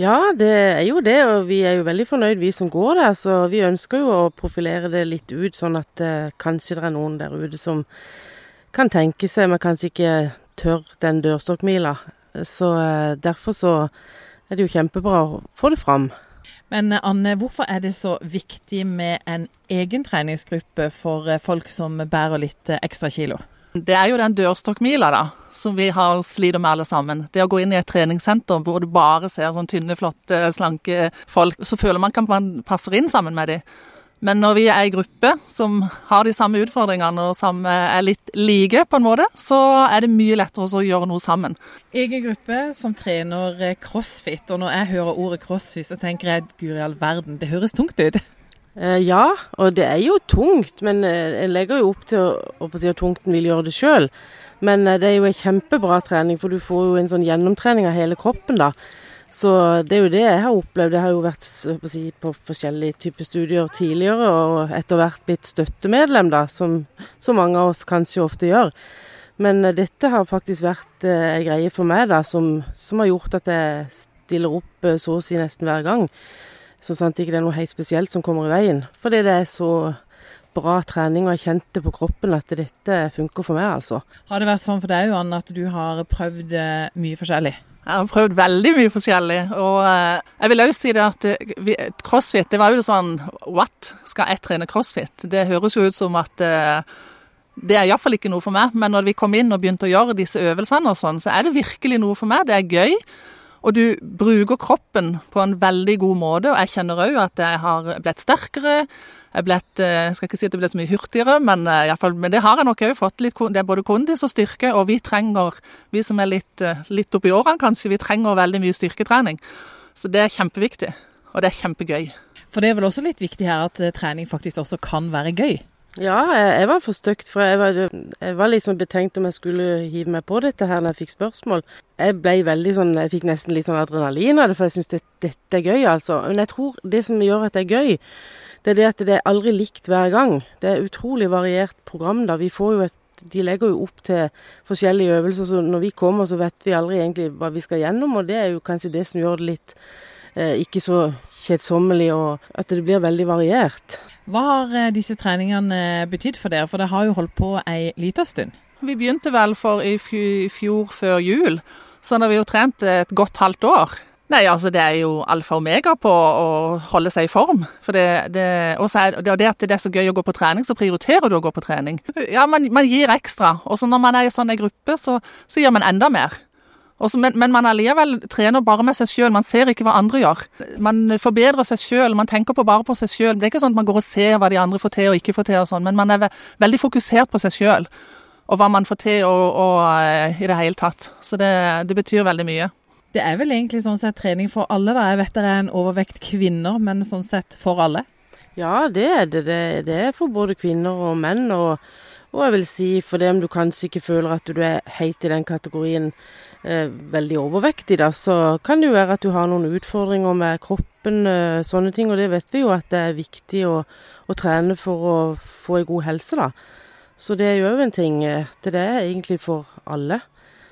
Ja, det er jo det, og vi er jo veldig fornøyd vi som går der. Så vi ønsker jo å profilere det litt ut, sånn at eh, kanskje det er noen der ute som kan tenke seg, men kanskje ikke tør den dørstokkmila. Så eh, derfor så er det jo kjempebra å få det fram. Men Anne, hvorfor er det så viktig med en egen treningsgruppe for eh, folk som bærer litt eh, ekstra kilo? Det er jo den dørstokkmila da, som vi har sliter med alle sammen. Det å gå inn i et treningssenter hvor du bare ser sånn tynne, flotte, slanke folk, så føler man at man passer inn sammen med dem. Men når vi er i gruppe som har de samme utfordringene og samme, er litt like, på en måte, så er det mye lettere å gjøre noe sammen. Jeg Egen gruppe som trener eh, crossfit, og når jeg hører ordet crossfit, så tenker jeg guri all verden, det høres tungt ut. Eh, ja, og det er jo tungt, men eh, legger jo opp til å, si at tungten vil gjøre det sjøl. Men eh, det er jo en kjempebra trening, for du får jo en sånn gjennomtrening av hele kroppen da. Så det er jo det jeg har opplevd. Jeg har jo vært på, si, på forskjellige typer studier tidligere, og etter hvert blitt støttemedlem, da, som så mange av oss kanskje ofte gjør. Men dette har faktisk vært ei eh, greie for meg, da, som, som har gjort at jeg stiller opp så å si nesten hver gang. Så sant ikke det er noe helt spesielt som kommer i veien. Fordi det er så bra trening, og jeg kjente på kroppen at dette funker for meg, altså. Har det vært sånn for deg, Johan, at du har prøvd eh, mye forskjellig? Jeg har prøvd veldig mye forskjellig. Og eh, jeg vil også si det at eh, crossfit, det var jo sånn What? Skal jeg trene crossfit? Det høres jo ut som at det er iallfall ikke noe for meg. Men når vi kom inn og begynte å gjøre disse øvelsene og sånn, så er det virkelig noe for meg. Det er gøy. Og du bruker kroppen på en veldig god måte, og jeg kjenner òg at jeg har blitt sterkere. Jeg, blitt, eh, jeg skal ikke si at det ble så mye hurtigere, men, uh, fall, men det har jeg nok òg fått. litt, Det er både kondis og styrke, og vi trenger, vi som er litt, uh, litt oppi årene kanskje, vi trenger veldig mye styrketrening. Så det er kjempeviktig, og det er kjempegøy. For det er vel også litt viktig her at trening faktisk også kan være gøy? Ja, jeg, jeg var forstøkt, for jeg var, jeg var liksom betenkt om jeg skulle hive meg på dette her når jeg fikk spørsmål. Jeg ble veldig sånn, jeg fikk nesten litt sånn adrenalin av det, for jeg syns det, dette er gøy, altså. Men jeg tror det som gjør at det er gøy, det er det at det er aldri likt hver gang. Det er utrolig variert program, da. Vi får jo et de legger jo opp til forskjellige øvelser, så når vi kommer så vet vi aldri egentlig hva vi skal gjennom, og det er jo kanskje det som gjør det litt ikke så kjedsommelig, og at det blir veldig variert. Hva har eh, disse treningene eh, betydd for dere, for dere har jo holdt på ei lita stund? Vi begynte vel for i fjor før jul, så da har vi jo trent et godt halvt år. Nei, altså det er jo alfa og omega på å holde seg i form. For det, det, er, det, det at det er så gøy å gå på trening, så prioriterer du å gå på trening. Ja, man, man gir ekstra. Og så når man er i sånn gruppe, så, så gir man enda mer. Også, men, men, man allikevel trener bare med seg sjøl, man ser ikke hva andre gjør. Man forbedrer seg sjøl, man tenker på bare på seg sjøl. Det er ikke sånn at man går og ser hva de andre får til og ikke får til, og sånn, men man er ve veldig fokusert på seg sjøl. Og hva man får til og, og, uh, i det hele tatt. Så det, det, betyr veldig mye. Det er vel egentlig sånn sett trening for alle, da. Jeg vet det er en overvekt kvinner, men sånn sett for alle? Ja, det er det. Det, det er for både kvinner og menn. og og jeg vil si for det om du kanskje ikke føler at du er helt i den kategorien eh, veldig overvektig, da, så kan det jo være at du har noen utfordringer med kroppen, eh, sånne ting. Og det vet vi jo at det er viktig å, å trene for å få en god helse, da. Så det er jo òg en ting. til det er egentlig for alle.